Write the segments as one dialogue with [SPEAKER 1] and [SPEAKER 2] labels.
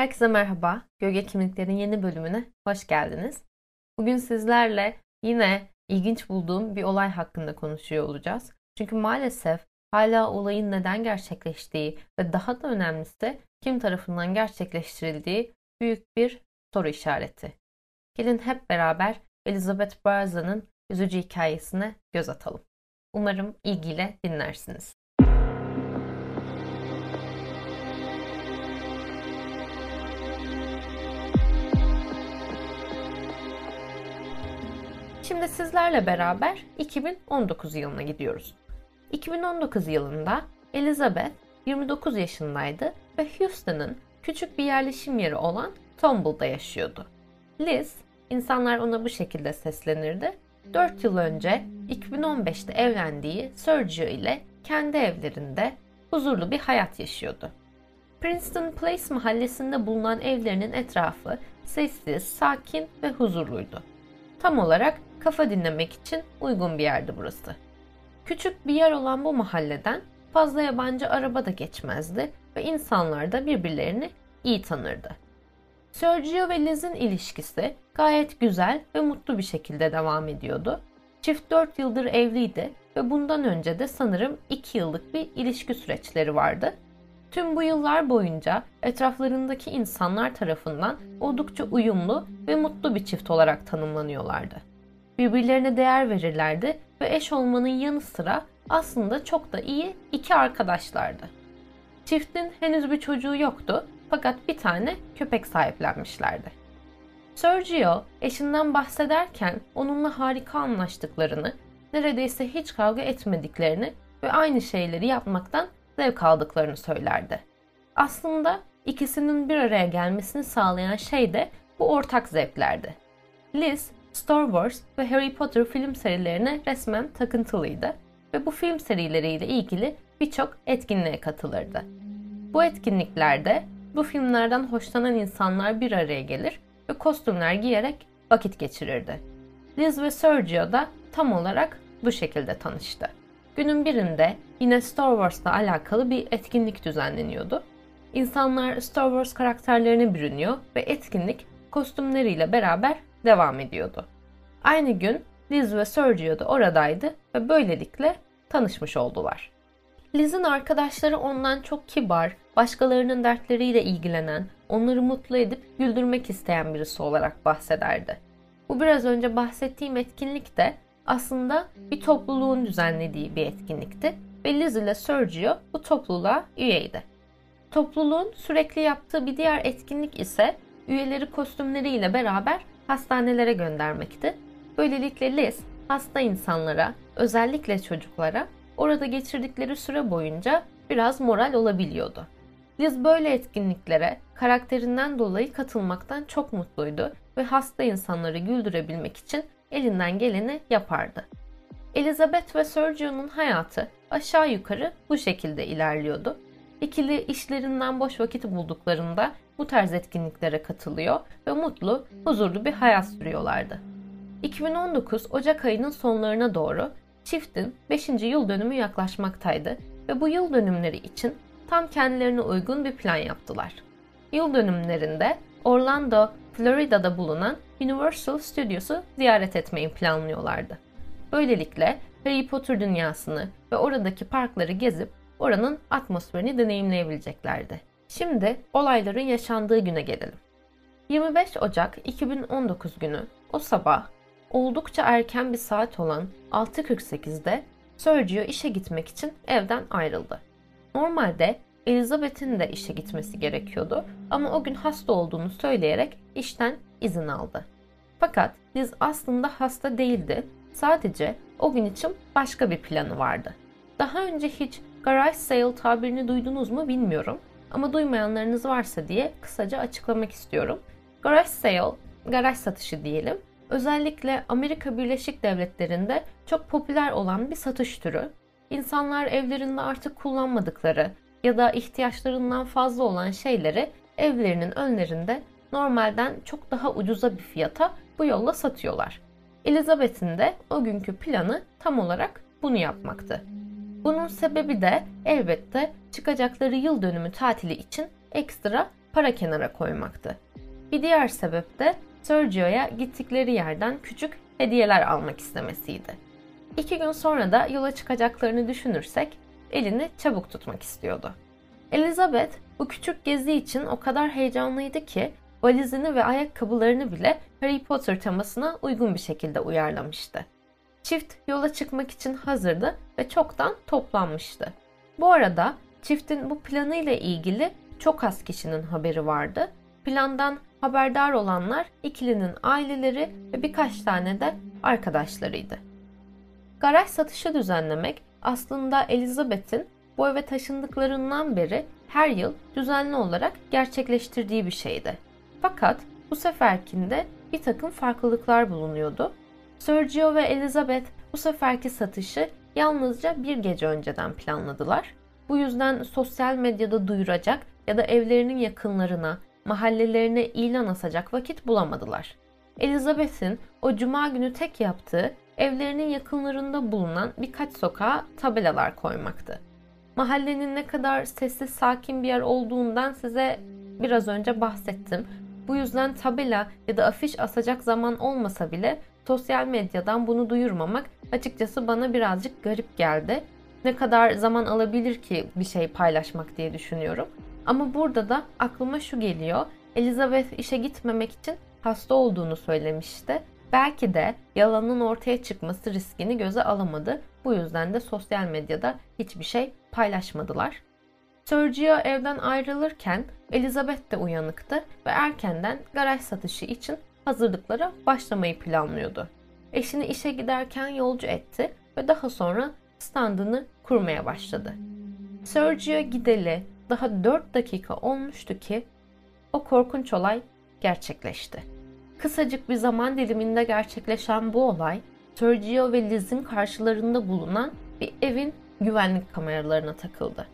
[SPEAKER 1] Herkese merhaba. Gölge Kimliklerin yeni bölümüne hoş geldiniz. Bugün sizlerle yine ilginç bulduğum bir olay hakkında konuşuyor olacağız. Çünkü maalesef hala olayın neden gerçekleştiği ve daha da önemlisi kim tarafından gerçekleştirildiği büyük bir soru işareti. Gelin hep beraber Elizabeth Barza'nın üzücü hikayesine göz atalım. Umarım ilgiyle dinlersiniz. Şimdi sizlerle beraber 2019 yılına gidiyoruz. 2019 yılında Elizabeth 29 yaşındaydı ve Houston'ın küçük bir yerleşim yeri olan Tomball'da yaşıyordu. Liz, insanlar ona bu şekilde seslenirdi, 4 yıl önce 2015'te evlendiği Sergio ile kendi evlerinde huzurlu bir hayat yaşıyordu. Princeton Place mahallesinde bulunan evlerinin etrafı sessiz, sakin ve huzurluydu. Tam olarak kafa dinlemek için uygun bir yerdi burası. Küçük bir yer olan bu mahalleden fazla yabancı araba da geçmezdi ve insanlar da birbirlerini iyi tanırdı. Sergio ve Liz'in ilişkisi gayet güzel ve mutlu bir şekilde devam ediyordu. Çift 4 yıldır evliydi ve bundan önce de sanırım 2 yıllık bir ilişki süreçleri vardı. Tüm bu yıllar boyunca etraflarındaki insanlar tarafından oldukça uyumlu ve mutlu bir çift olarak tanımlanıyorlardı. Birbirlerine değer verirlerdi ve eş olmanın yanı sıra aslında çok da iyi iki arkadaşlardı. Çiftin henüz bir çocuğu yoktu fakat bir tane köpek sahiplenmişlerdi. Sergio eşinden bahsederken onunla harika anlaştıklarını, neredeyse hiç kavga etmediklerini ve aynı şeyleri yapmaktan zevk aldıklarını söylerdi. Aslında ikisinin bir araya gelmesini sağlayan şey de bu ortak zevklerdi. Liz, Star Wars ve Harry Potter film serilerine resmen takıntılıydı ve bu film serileriyle ilgili birçok etkinliğe katılırdı. Bu etkinliklerde bu filmlerden hoşlanan insanlar bir araya gelir ve kostümler giyerek vakit geçirirdi. Liz ve Sergio da tam olarak bu şekilde tanıştı. Günün birinde yine Star Wars'la alakalı bir etkinlik düzenleniyordu. İnsanlar Star Wars karakterlerine bürünüyor ve etkinlik kostümleriyle beraber devam ediyordu. Aynı gün Liz ve Sergio da oradaydı ve böylelikle tanışmış oldular. Liz'in arkadaşları ondan çok kibar, başkalarının dertleriyle ilgilenen, onları mutlu edip güldürmek isteyen birisi olarak bahsederdi. Bu biraz önce bahsettiğim etkinlik de aslında bir topluluğun düzenlediği bir etkinlikti ve Liz ile Sergio bu topluluğa üyeydi. Topluluğun sürekli yaptığı bir diğer etkinlik ise üyeleri kostümleriyle beraber hastanelere göndermekti. Böylelikle Liz hasta insanlara, özellikle çocuklara orada geçirdikleri süre boyunca biraz moral olabiliyordu. Liz böyle etkinliklere karakterinden dolayı katılmaktan çok mutluydu ve hasta insanları güldürebilmek için elinden geleni yapardı. Elizabeth ve Sergio'nun hayatı aşağı yukarı bu şekilde ilerliyordu. İkili işlerinden boş vakit bulduklarında bu tarz etkinliklere katılıyor ve mutlu, huzurlu bir hayat sürüyorlardı. 2019 Ocak ayının sonlarına doğru çiftin 5. yıl dönümü yaklaşmaktaydı ve bu yıl dönümleri için tam kendilerine uygun bir plan yaptılar. Yıl dönümlerinde Orlando, Florida'da bulunan Universal Studios'u ziyaret etmeyi planlıyorlardı. Böylelikle Harry Potter dünyasını ve oradaki parkları gezip oranın atmosferini deneyimleyebileceklerdi. Şimdi olayların yaşandığı güne gelelim. 25 Ocak 2019 günü o sabah oldukça erken bir saat olan 6.48'de Sergio işe gitmek için evden ayrıldı. Normalde Elizabeth'in de işe gitmesi gerekiyordu ama o gün hasta olduğunu söyleyerek işten izin aldı. Fakat Liz aslında hasta değildi. Sadece o gün için başka bir planı vardı. Daha önce hiç garage sale tabirini duydunuz mu bilmiyorum. Ama duymayanlarınız varsa diye kısaca açıklamak istiyorum. Garage sale, garaj satışı diyelim. Özellikle Amerika Birleşik Devletleri'nde çok popüler olan bir satış türü. İnsanlar evlerinde artık kullanmadıkları ya da ihtiyaçlarından fazla olan şeyleri evlerinin önlerinde normalden çok daha ucuza bir fiyata bu yolla satıyorlar. Elizabeth'in de o günkü planı tam olarak bunu yapmaktı. Bunun sebebi de elbette çıkacakları yıl dönümü tatili için ekstra para kenara koymaktı. Bir diğer sebep de Sergio'ya gittikleri yerden küçük hediyeler almak istemesiydi. İki gün sonra da yola çıkacaklarını düşünürsek elini çabuk tutmak istiyordu. Elizabeth bu küçük gezi için o kadar heyecanlıydı ki valizini ve ayakkabılarını bile Harry Potter temasına uygun bir şekilde uyarlamıştı. Çift yola çıkmak için hazırdı ve çoktan toplanmıştı. Bu arada çiftin bu planı ile ilgili çok az kişinin haberi vardı. Plandan haberdar olanlar ikilinin aileleri ve birkaç tane de arkadaşlarıydı. Garaj satışı düzenlemek aslında Elizabeth'in bu eve taşındıklarından beri her yıl düzenli olarak gerçekleştirdiği bir şeydi. Fakat bu seferkinde bir takım farklılıklar bulunuyordu. Sergio ve Elizabeth bu seferki satışı yalnızca bir gece önceden planladılar. Bu yüzden sosyal medyada duyuracak ya da evlerinin yakınlarına, mahallelerine ilan asacak vakit bulamadılar. Elizabeth'in o cuma günü tek yaptığı evlerinin yakınlarında bulunan birkaç sokağa tabelalar koymaktı. Mahallenin ne kadar sessiz sakin bir yer olduğundan size biraz önce bahsettim. Bu yüzden tabela ya da afiş asacak zaman olmasa bile sosyal medyadan bunu duyurmamak açıkçası bana birazcık garip geldi. Ne kadar zaman alabilir ki bir şey paylaşmak diye düşünüyorum. Ama burada da aklıma şu geliyor. Elizabeth işe gitmemek için hasta olduğunu söylemişti. Belki de yalanın ortaya çıkması riskini göze alamadı. Bu yüzden de sosyal medyada hiçbir şey paylaşmadılar. Sergio evden ayrılırken Elizabeth de uyanıktı ve erkenden garaj satışı için hazırlıklara başlamayı planlıyordu. Eşini işe giderken yolcu etti ve daha sonra standını kurmaya başladı. Sergio gideli daha 4 dakika olmuştu ki o korkunç olay gerçekleşti. Kısacık bir zaman diliminde gerçekleşen bu olay Sergio ve Liz'in karşılarında bulunan bir evin güvenlik kameralarına takıldı.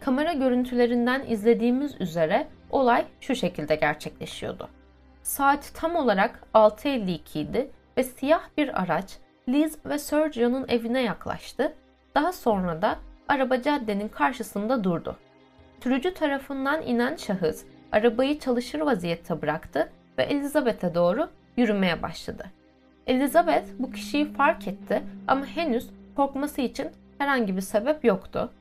[SPEAKER 1] Kamera görüntülerinden izlediğimiz üzere olay şu şekilde gerçekleşiyordu. Saat tam olarak 6.52 idi ve siyah bir araç Liz ve Sergio'nun evine yaklaştı. Daha sonra da araba caddenin karşısında durdu. Sürücü tarafından inen şahıs arabayı çalışır vaziyette bıraktı ve Elizabeth'e doğru yürümeye başladı. Elizabeth bu kişiyi fark etti ama henüz korkması için herhangi bir sebep yoktu.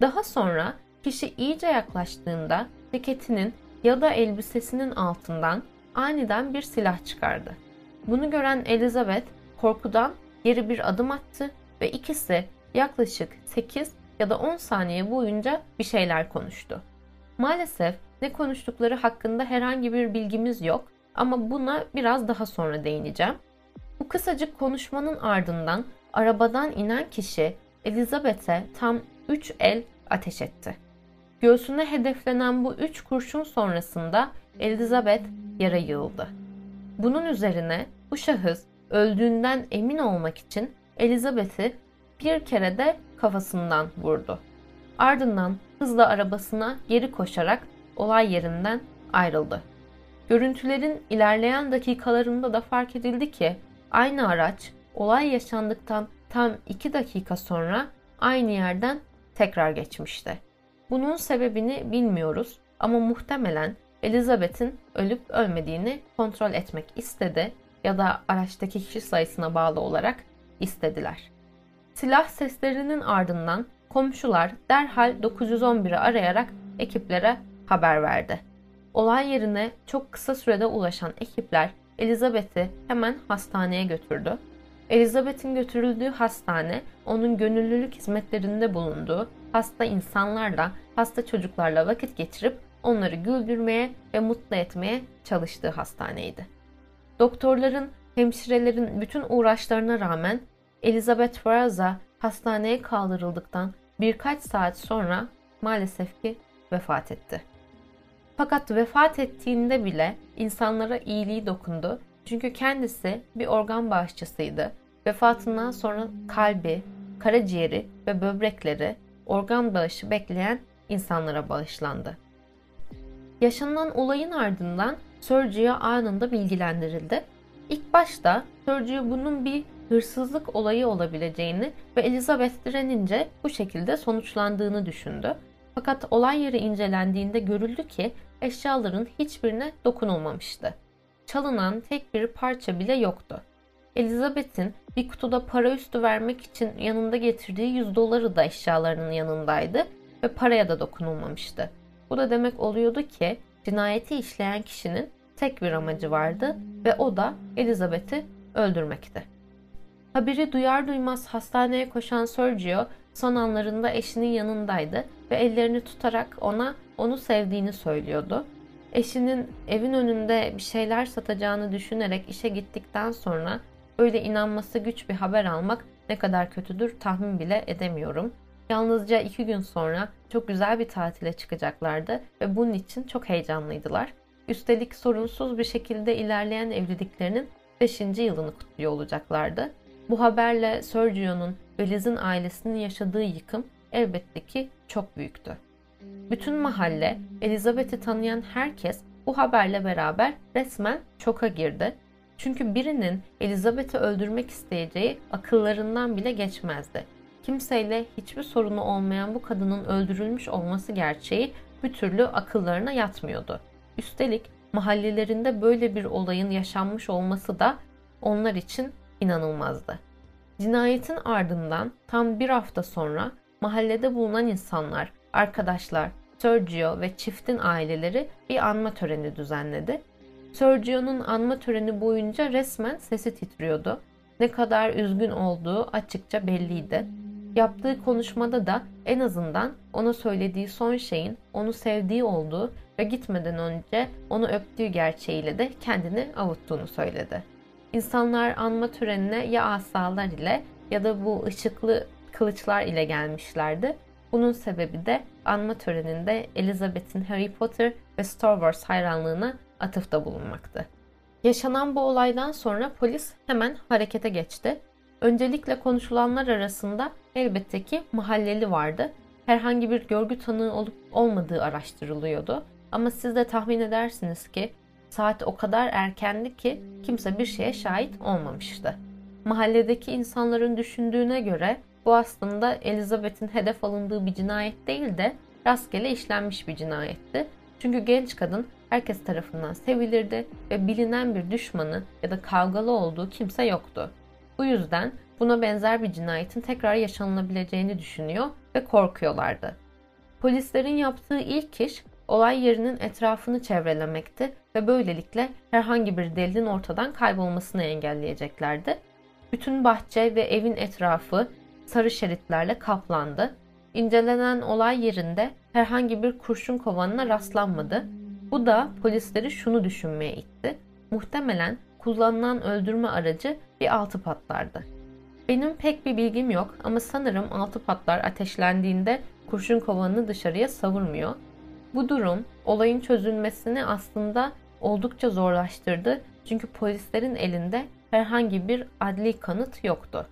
[SPEAKER 1] Daha sonra kişi iyice yaklaştığında ceketinin ya da elbisesinin altından aniden bir silah çıkardı. Bunu gören Elizabeth korkudan geri bir adım attı ve ikisi yaklaşık 8 ya da 10 saniye boyunca bir şeyler konuştu. Maalesef ne konuştukları hakkında herhangi bir bilgimiz yok ama buna biraz daha sonra değineceğim. Bu kısacık konuşmanın ardından arabadan inen kişi Elizabeth'e tam 3 el ateş etti. Göğsüne hedeflenen bu 3 kurşun sonrasında Elizabeth yere yığıldı. Bunun üzerine bu şahıs öldüğünden emin olmak için Elizabeth'i bir kere de kafasından vurdu. Ardından hızla arabasına geri koşarak olay yerinden ayrıldı. Görüntülerin ilerleyen dakikalarında da fark edildi ki aynı araç olay yaşandıktan tam 2 dakika sonra aynı yerden tekrar geçmişti. Bunun sebebini bilmiyoruz ama muhtemelen Elizabeth'in ölüp ölmediğini kontrol etmek istedi ya da araçtaki kişi sayısına bağlı olarak istediler. Silah seslerinin ardından komşular derhal 911'i arayarak ekiplere haber verdi. Olay yerine çok kısa sürede ulaşan ekipler Elizabeth'i hemen hastaneye götürdü. Elizabeth'in götürüldüğü hastane onun gönüllülük hizmetlerinde bulunduğu hasta insanlarla, hasta çocuklarla vakit geçirip onları güldürmeye ve mutlu etmeye çalıştığı hastaneydi. Doktorların, hemşirelerin bütün uğraşlarına rağmen Elizabeth Faraza hastaneye kaldırıldıktan birkaç saat sonra maalesef ki vefat etti. Fakat vefat ettiğinde bile insanlara iyiliği dokundu. Çünkü kendisi bir organ bağışçısıydı. Vefatından sonra kalbi, karaciğeri ve böbrekleri organ bağışı bekleyen insanlara bağışlandı. Yaşanan olayın ardından Sergio anında bilgilendirildi. İlk başta Sergio bunun bir hırsızlık olayı olabileceğini ve Elizabeth direnince bu şekilde sonuçlandığını düşündü. Fakat olay yeri incelendiğinde görüldü ki eşyaların hiçbirine dokunulmamıştı. Çalınan tek bir parça bile yoktu. Elizabeth'in bir kutuda para üstü vermek için yanında getirdiği 100 doları da eşyalarının yanındaydı ve paraya da dokunulmamıştı. Bu da demek oluyordu ki cinayeti işleyen kişinin tek bir amacı vardı ve o da Elizabeth'i öldürmekti. Haberi duyar duymaz hastaneye koşan Sergio son anlarında eşinin yanındaydı ve ellerini tutarak ona onu sevdiğini söylüyordu. Eşinin evin önünde bir şeyler satacağını düşünerek işe gittikten sonra böyle inanması güç bir haber almak ne kadar kötüdür tahmin bile edemiyorum. Yalnızca iki gün sonra çok güzel bir tatile çıkacaklardı ve bunun için çok heyecanlıydılar. Üstelik sorunsuz bir şekilde ilerleyen evliliklerinin 5. yılını kutluyor olacaklardı. Bu haberle Sergio'nun ve Liz'in ailesinin yaşadığı yıkım elbette ki çok büyüktü. Bütün mahalle, Elizabeth'i tanıyan herkes bu haberle beraber resmen şoka girdi. Çünkü birinin Elizabeth'i öldürmek isteyeceği akıllarından bile geçmezdi. Kimseyle hiçbir sorunu olmayan bu kadının öldürülmüş olması gerçeği bir türlü akıllarına yatmıyordu. Üstelik mahallelerinde böyle bir olayın yaşanmış olması da onlar için inanılmazdı. Cinayetin ardından tam bir hafta sonra mahallede bulunan insanlar, arkadaşlar, Sergio ve çiftin aileleri bir anma töreni düzenledi. Sergio'nun anma töreni boyunca resmen sesi titriyordu. Ne kadar üzgün olduğu açıkça belliydi. Yaptığı konuşmada da en azından ona söylediği son şeyin onu sevdiği olduğu ve gitmeden önce onu öptüğü gerçeğiyle de kendini avuttuğunu söyledi. İnsanlar anma törenine ya asalar ile ya da bu ışıklı kılıçlar ile gelmişlerdi. Bunun sebebi de anma töreninde Elizabeth'in Harry Potter ve Star Wars hayranlığına atıfta bulunmaktı. Yaşanan bu olaydan sonra polis hemen harekete geçti. Öncelikle konuşulanlar arasında elbette ki mahalleli vardı. Herhangi bir görgü tanığı olup olmadığı araştırılıyordu. Ama siz de tahmin edersiniz ki saat o kadar erkendi ki kimse bir şeye şahit olmamıştı. Mahalledeki insanların düşündüğüne göre bu aslında Elizabeth'in hedef alındığı bir cinayet değil de rastgele işlenmiş bir cinayetti. Çünkü genç kadın herkes tarafından sevilirdi ve bilinen bir düşmanı ya da kavgalı olduğu kimse yoktu. Bu yüzden buna benzer bir cinayetin tekrar yaşanılabileceğini düşünüyor ve korkuyorlardı. Polislerin yaptığı ilk iş olay yerinin etrafını çevrelemekti ve böylelikle herhangi bir delilin ortadan kaybolmasını engelleyeceklerdi. Bütün bahçe ve evin etrafı sarı şeritlerle kaplandı. İncelenen olay yerinde herhangi bir kurşun kovanına rastlanmadı. Bu da polisleri şunu düşünmeye itti. Muhtemelen kullanılan öldürme aracı bir altı patlardı. Benim pek bir bilgim yok ama sanırım altı patlar ateşlendiğinde kurşun kovanını dışarıya savurmuyor. Bu durum olayın çözülmesini aslında oldukça zorlaştırdı çünkü polislerin elinde herhangi bir adli kanıt yoktu.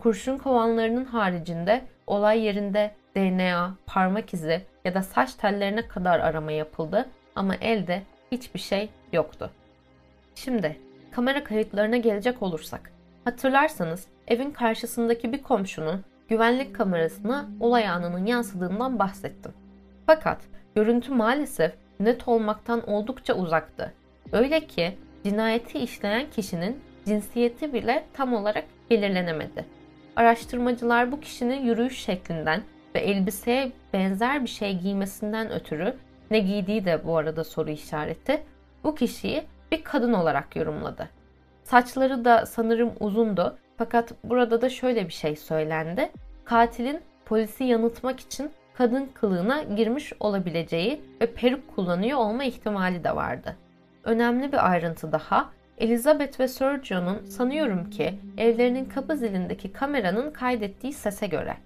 [SPEAKER 1] Kurşun kovanlarının haricinde olay yerinde DNA, parmak izi ya da saç tellerine kadar arama yapıldı ama elde hiçbir şey yoktu. Şimdi kamera kayıtlarına gelecek olursak. Hatırlarsanız evin karşısındaki bir komşunun güvenlik kamerasına olay anının yansıdığından bahsettim. Fakat görüntü maalesef net olmaktan oldukça uzaktı. Öyle ki cinayeti işleyen kişinin cinsiyeti bile tam olarak belirlenemedi. Araştırmacılar bu kişinin yürüyüş şeklinden ve elbiseye benzer bir şey giymesinden ötürü ne giydiği de bu arada soru işareti bu kişiyi bir kadın olarak yorumladı. Saçları da sanırım uzundu fakat burada da şöyle bir şey söylendi. Katilin polisi yanıltmak için kadın kılığına girmiş olabileceği ve peruk kullanıyor olma ihtimali de vardı. Önemli bir ayrıntı daha, Elizabeth ve Sergio'nun sanıyorum ki evlerinin kapı zilindeki kameranın kaydettiği sese göre.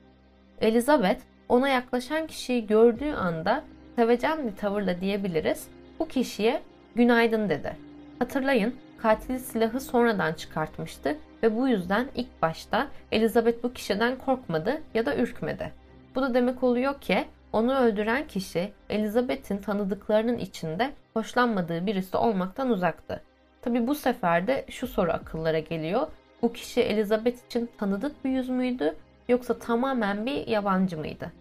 [SPEAKER 1] Elizabeth ona yaklaşan kişiyi gördüğü anda sevecen bir tavırla diyebiliriz. Bu kişiye günaydın dedi. Hatırlayın katil silahı sonradan çıkartmıştı ve bu yüzden ilk başta Elizabeth bu kişiden korkmadı ya da ürkmedi. Bu da demek oluyor ki onu öldüren kişi Elizabeth'in tanıdıklarının içinde hoşlanmadığı birisi olmaktan uzaktı. Tabi bu sefer de şu soru akıllara geliyor. Bu kişi Elizabeth için tanıdık bir yüz müydü yoksa tamamen bir yabancı mıydı?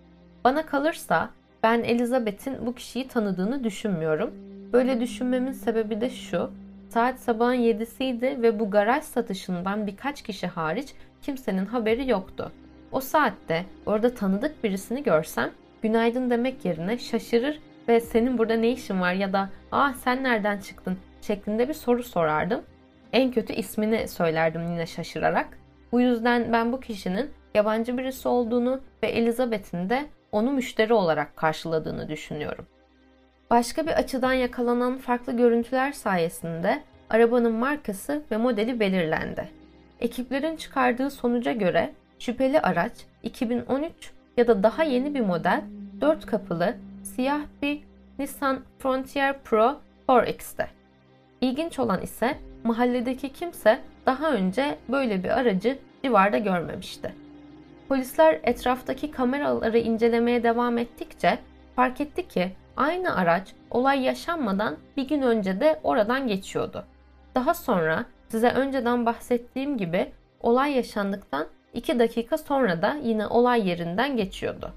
[SPEAKER 1] Bana kalırsa ben Elizabeth'in bu kişiyi tanıdığını düşünmüyorum. Böyle düşünmemin sebebi de şu. Saat sabahın 7'siydi ve bu garaj satışından birkaç kişi hariç kimsenin haberi yoktu. O saatte orada tanıdık birisini görsem günaydın demek yerine şaşırır ve senin burada ne işin var ya da ah sen nereden çıktın şeklinde bir soru sorardım. En kötü ismini söylerdim yine şaşırarak. Bu yüzden ben bu kişinin yabancı birisi olduğunu ve Elizabeth'in de onu müşteri olarak karşıladığını düşünüyorum. Başka bir açıdan yakalanan farklı görüntüler sayesinde arabanın markası ve modeli belirlendi. Ekiplerin çıkardığı sonuca göre şüpheli araç 2013 ya da daha yeni bir model 4 kapılı siyah bir Nissan Frontier Pro 4X'te. İlginç olan ise mahalledeki kimse daha önce böyle bir aracı civarda görmemişti. Polisler etraftaki kameraları incelemeye devam ettikçe fark etti ki aynı araç olay yaşanmadan bir gün önce de oradan geçiyordu. Daha sonra size önceden bahsettiğim gibi olay yaşandıktan 2 dakika sonra da yine olay yerinden geçiyordu.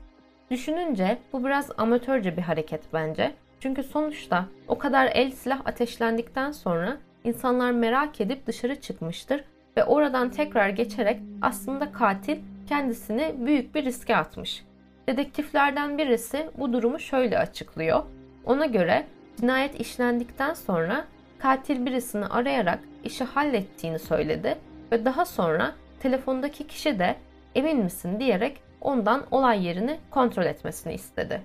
[SPEAKER 1] Düşününce bu biraz amatörce bir hareket bence. Çünkü sonuçta o kadar el silah ateşlendikten sonra insanlar merak edip dışarı çıkmıştır ve oradan tekrar geçerek aslında katil kendisini büyük bir riske atmış. Dedektiflerden birisi bu durumu şöyle açıklıyor. Ona göre cinayet işlendikten sonra katil birisini arayarak işi hallettiğini söyledi ve daha sonra telefondaki kişi de emin misin diyerek ondan olay yerini kontrol etmesini istedi.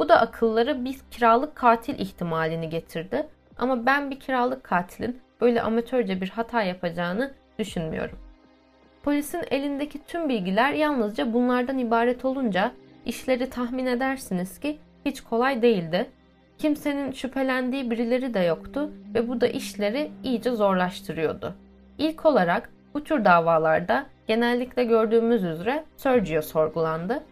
[SPEAKER 1] Bu da akılları bir kiralık katil ihtimalini getirdi ama ben bir kiralık katilin böyle amatörce bir hata yapacağını düşünmüyorum. Polisin elindeki tüm bilgiler yalnızca bunlardan ibaret olunca işleri tahmin edersiniz ki hiç kolay değildi. Kimsenin şüphelendiği birileri de yoktu ve bu da işleri iyice zorlaştırıyordu. İlk olarak bu tür davalarda genellikle gördüğümüz üzere Sergio sorgulandı.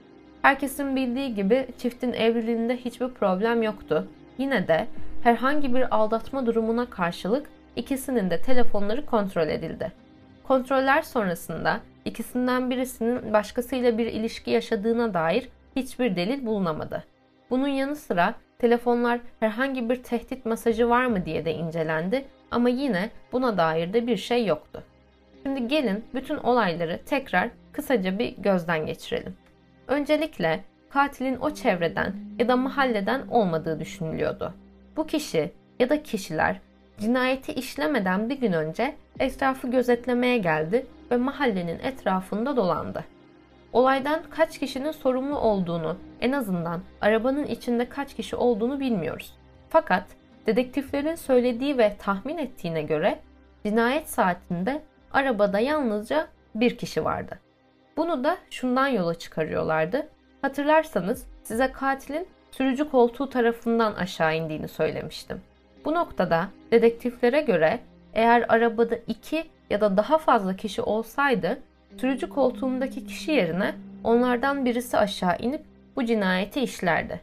[SPEAKER 1] Herkesin bildiği gibi çiftin evliliğinde hiçbir problem yoktu. Yine de herhangi bir aldatma durumuna karşılık ikisinin de telefonları kontrol edildi. Kontroller sonrasında ikisinden birisinin başkasıyla bir ilişki yaşadığına dair hiçbir delil bulunamadı. Bunun yanı sıra telefonlar herhangi bir tehdit mesajı var mı diye de incelendi ama yine buna dair de bir şey yoktu. Şimdi gelin bütün olayları tekrar kısaca bir gözden geçirelim. Öncelikle katilin o çevreden ya da mahalleden olmadığı düşünülüyordu. Bu kişi ya da kişiler cinayeti işlemeden bir gün önce etrafı gözetlemeye geldi ve mahallenin etrafında dolandı. Olaydan kaç kişinin sorumlu olduğunu, en azından arabanın içinde kaç kişi olduğunu bilmiyoruz. Fakat dedektiflerin söylediği ve tahmin ettiğine göre cinayet saatinde arabada yalnızca bir kişi vardı. Bunu da şundan yola çıkarıyorlardı. Hatırlarsanız size katilin sürücü koltuğu tarafından aşağı indiğini söylemiştim. Bu noktada dedektiflere göre eğer arabada iki ya da daha fazla kişi olsaydı sürücü koltuğundaki kişi yerine onlardan birisi aşağı inip bu cinayeti işlerdi.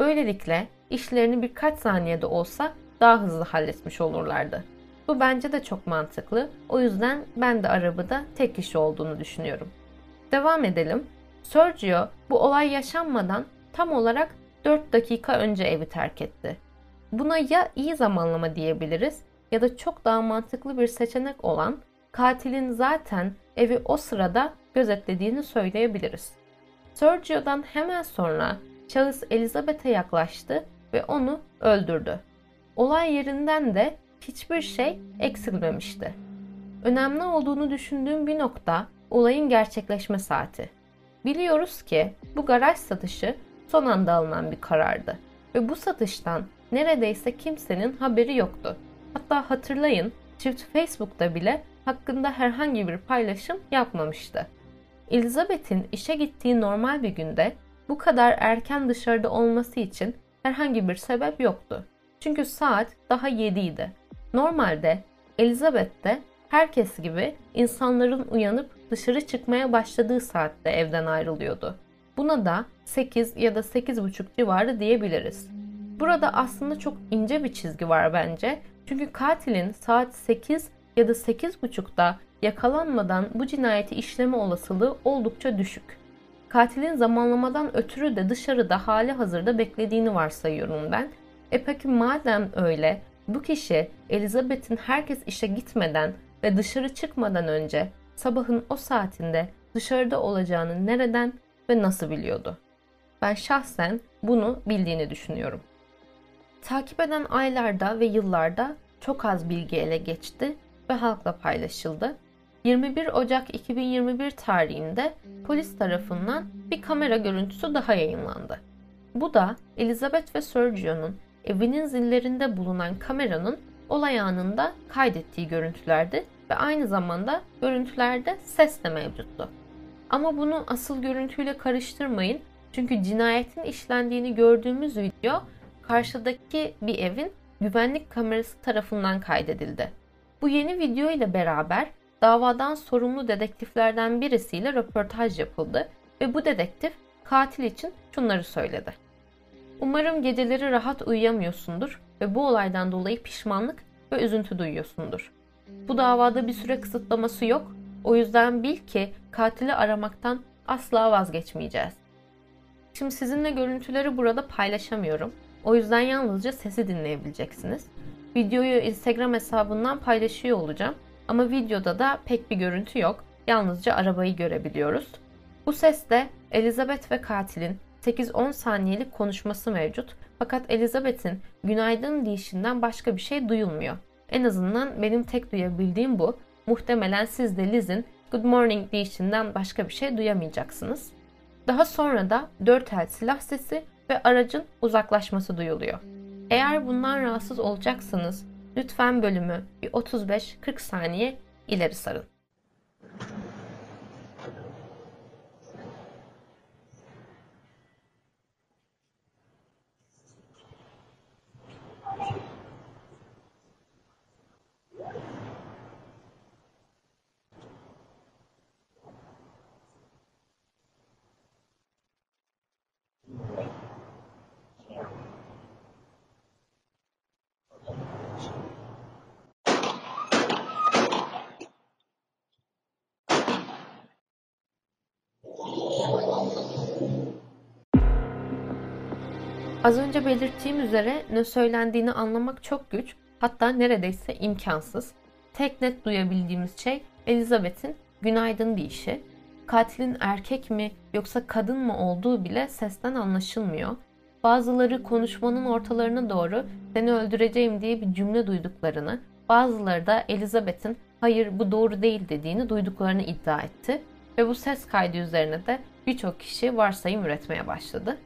[SPEAKER 1] Böylelikle işlerini birkaç saniyede olsa daha hızlı halletmiş olurlardı. Bu bence de çok mantıklı. O yüzden ben de arabada tek kişi olduğunu düşünüyorum. Devam edelim. Sergio bu olay yaşanmadan tam olarak 4 dakika önce evi terk etti. Buna ya iyi zamanlama diyebiliriz ya da çok daha mantıklı bir seçenek olan katilin zaten evi o sırada gözetlediğini söyleyebiliriz. Sergio'dan hemen sonra şahıs Elizabeth'e yaklaştı ve onu öldürdü. Olay yerinden de hiçbir şey eksilmemişti. Önemli olduğunu düşündüğüm bir nokta olayın gerçekleşme saati. Biliyoruz ki bu garaj satışı son anda alınan bir karardı ve bu satıştan neredeyse kimsenin haberi yoktu. Hatta hatırlayın çift Facebook'ta bile hakkında herhangi bir paylaşım yapmamıştı. Elizabeth'in işe gittiği normal bir günde bu kadar erken dışarıda olması için herhangi bir sebep yoktu. Çünkü saat daha 7 idi. Normalde Elizabeth de herkes gibi insanların uyanıp dışarı çıkmaya başladığı saatte evden ayrılıyordu. Buna da 8 ya da 8.30 civarı diyebiliriz. Burada aslında çok ince bir çizgi var bence. Çünkü katilin saat 8 ya da 8.30'da yakalanmadan bu cinayeti işleme olasılığı oldukça düşük. Katilin zamanlamadan ötürü de dışarıda hali hazırda beklediğini varsayıyorum ben. E peki madem öyle bu kişi Elizabeth'in herkes işe gitmeden ve dışarı çıkmadan önce sabahın o saatinde dışarıda olacağını nereden ve nasıl biliyordu? Ben şahsen bunu bildiğini düşünüyorum. Takip eden aylarda ve yıllarda çok az bilgi ele geçti ve halkla paylaşıldı. 21 Ocak 2021 tarihinde polis tarafından bir kamera görüntüsü daha yayınlandı. Bu da Elizabeth ve Sergio'nun evinin zillerinde bulunan kameranın olay anında kaydettiği görüntülerdi ve aynı zamanda görüntülerde ses de mevcuttu. Ama bunu asıl görüntüyle karıştırmayın çünkü cinayetin işlendiğini gördüğümüz video karşıdaki bir evin güvenlik kamerası tarafından kaydedildi. Bu yeni video ile beraber davadan sorumlu dedektiflerden birisiyle röportaj yapıldı ve bu dedektif katil için şunları söyledi. Umarım geceleri rahat uyuyamıyorsundur ve bu olaydan dolayı pişmanlık ve üzüntü duyuyorsundur. Bu davada bir süre kısıtlaması yok. O yüzden bil ki katili aramaktan asla vazgeçmeyeceğiz. Şimdi sizinle görüntüleri burada paylaşamıyorum. O yüzden yalnızca sesi dinleyebileceksiniz. Videoyu Instagram hesabından paylaşıyor olacağım. Ama videoda da pek bir görüntü yok. Yalnızca arabayı görebiliyoruz. Bu seste Elizabeth ve katilin 8-10 saniyelik konuşması mevcut. Fakat Elizabeth'in günaydın deyişinden başka bir şey duyulmuyor. En azından benim tek duyabildiğim bu. Muhtemelen siz de Liz'in good morning deyişinden başka bir şey duyamayacaksınız. Daha sonra da dört el silah sesi ve aracın uzaklaşması duyuluyor. Eğer bundan rahatsız olacaksanız lütfen bölümü bir 35-40 saniye ileri sarın. Az önce belirttiğim üzere ne söylendiğini anlamak çok güç, hatta neredeyse imkansız. Tek net duyabildiğimiz şey Elizabeth'in günaydın deyişi. Katilin erkek mi yoksa kadın mı olduğu bile sesten anlaşılmıyor. Bazıları konuşmanın ortalarına doğru seni öldüreceğim diye bir cümle duyduklarını, bazıları da Elizabeth'in hayır bu doğru değil dediğini duyduklarını iddia etti ve bu ses kaydı üzerine de birçok kişi varsayım üretmeye başladı.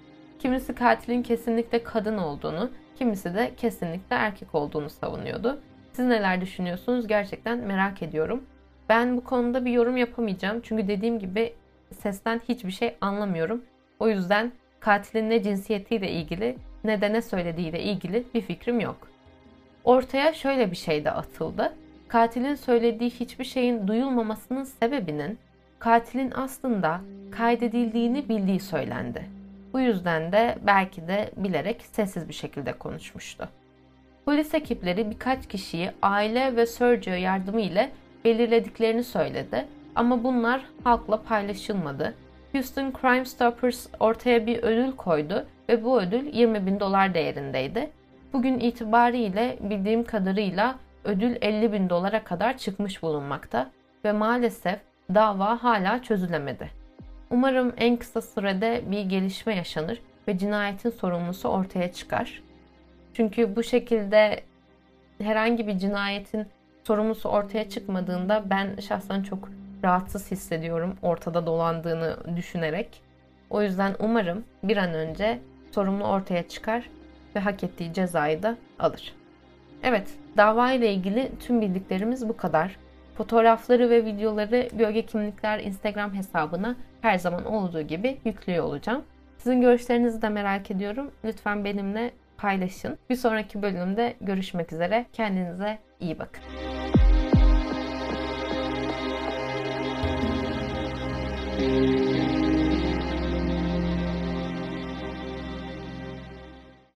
[SPEAKER 1] Kimisi katilin kesinlikle kadın olduğunu, kimisi de kesinlikle erkek olduğunu savunuyordu. Siz neler düşünüyorsunuz gerçekten merak ediyorum. Ben bu konuda bir yorum yapamayacağım çünkü dediğim gibi sesten hiçbir şey anlamıyorum. O yüzden katilin ne cinsiyetiyle ilgili ne de ne söylediğiyle ilgili bir fikrim yok. Ortaya şöyle bir şey de atıldı. Katilin söylediği hiçbir şeyin duyulmamasının sebebinin katilin aslında kaydedildiğini bildiği söylendi. Bu yüzden de belki de bilerek sessiz bir şekilde konuşmuştu. Polis ekipleri birkaç kişiyi aile ve Sergio yardımı ile belirlediklerini söyledi ama bunlar halkla paylaşılmadı. Houston Crime Stoppers ortaya bir ödül koydu ve bu ödül 20 bin dolar değerindeydi. Bugün itibariyle bildiğim kadarıyla ödül 50 bin dolara kadar çıkmış bulunmakta ve maalesef dava hala çözülemedi. Umarım en kısa sürede bir gelişme yaşanır ve cinayetin sorumlusu ortaya çıkar. Çünkü bu şekilde herhangi bir cinayetin sorumlusu ortaya çıkmadığında ben şahsen çok rahatsız hissediyorum ortada dolandığını düşünerek. O yüzden umarım bir an önce sorumlu ortaya çıkar ve hak ettiği cezayı da alır. Evet, dava ile ilgili tüm bildiklerimiz bu kadar. Fotoğrafları ve videoları Gölge Kimlikler Instagram hesabına her zaman olduğu gibi yüklüyor olacağım. Sizin görüşlerinizi de merak ediyorum. Lütfen benimle paylaşın. Bir sonraki bölümde görüşmek üzere. Kendinize iyi bakın. Müzik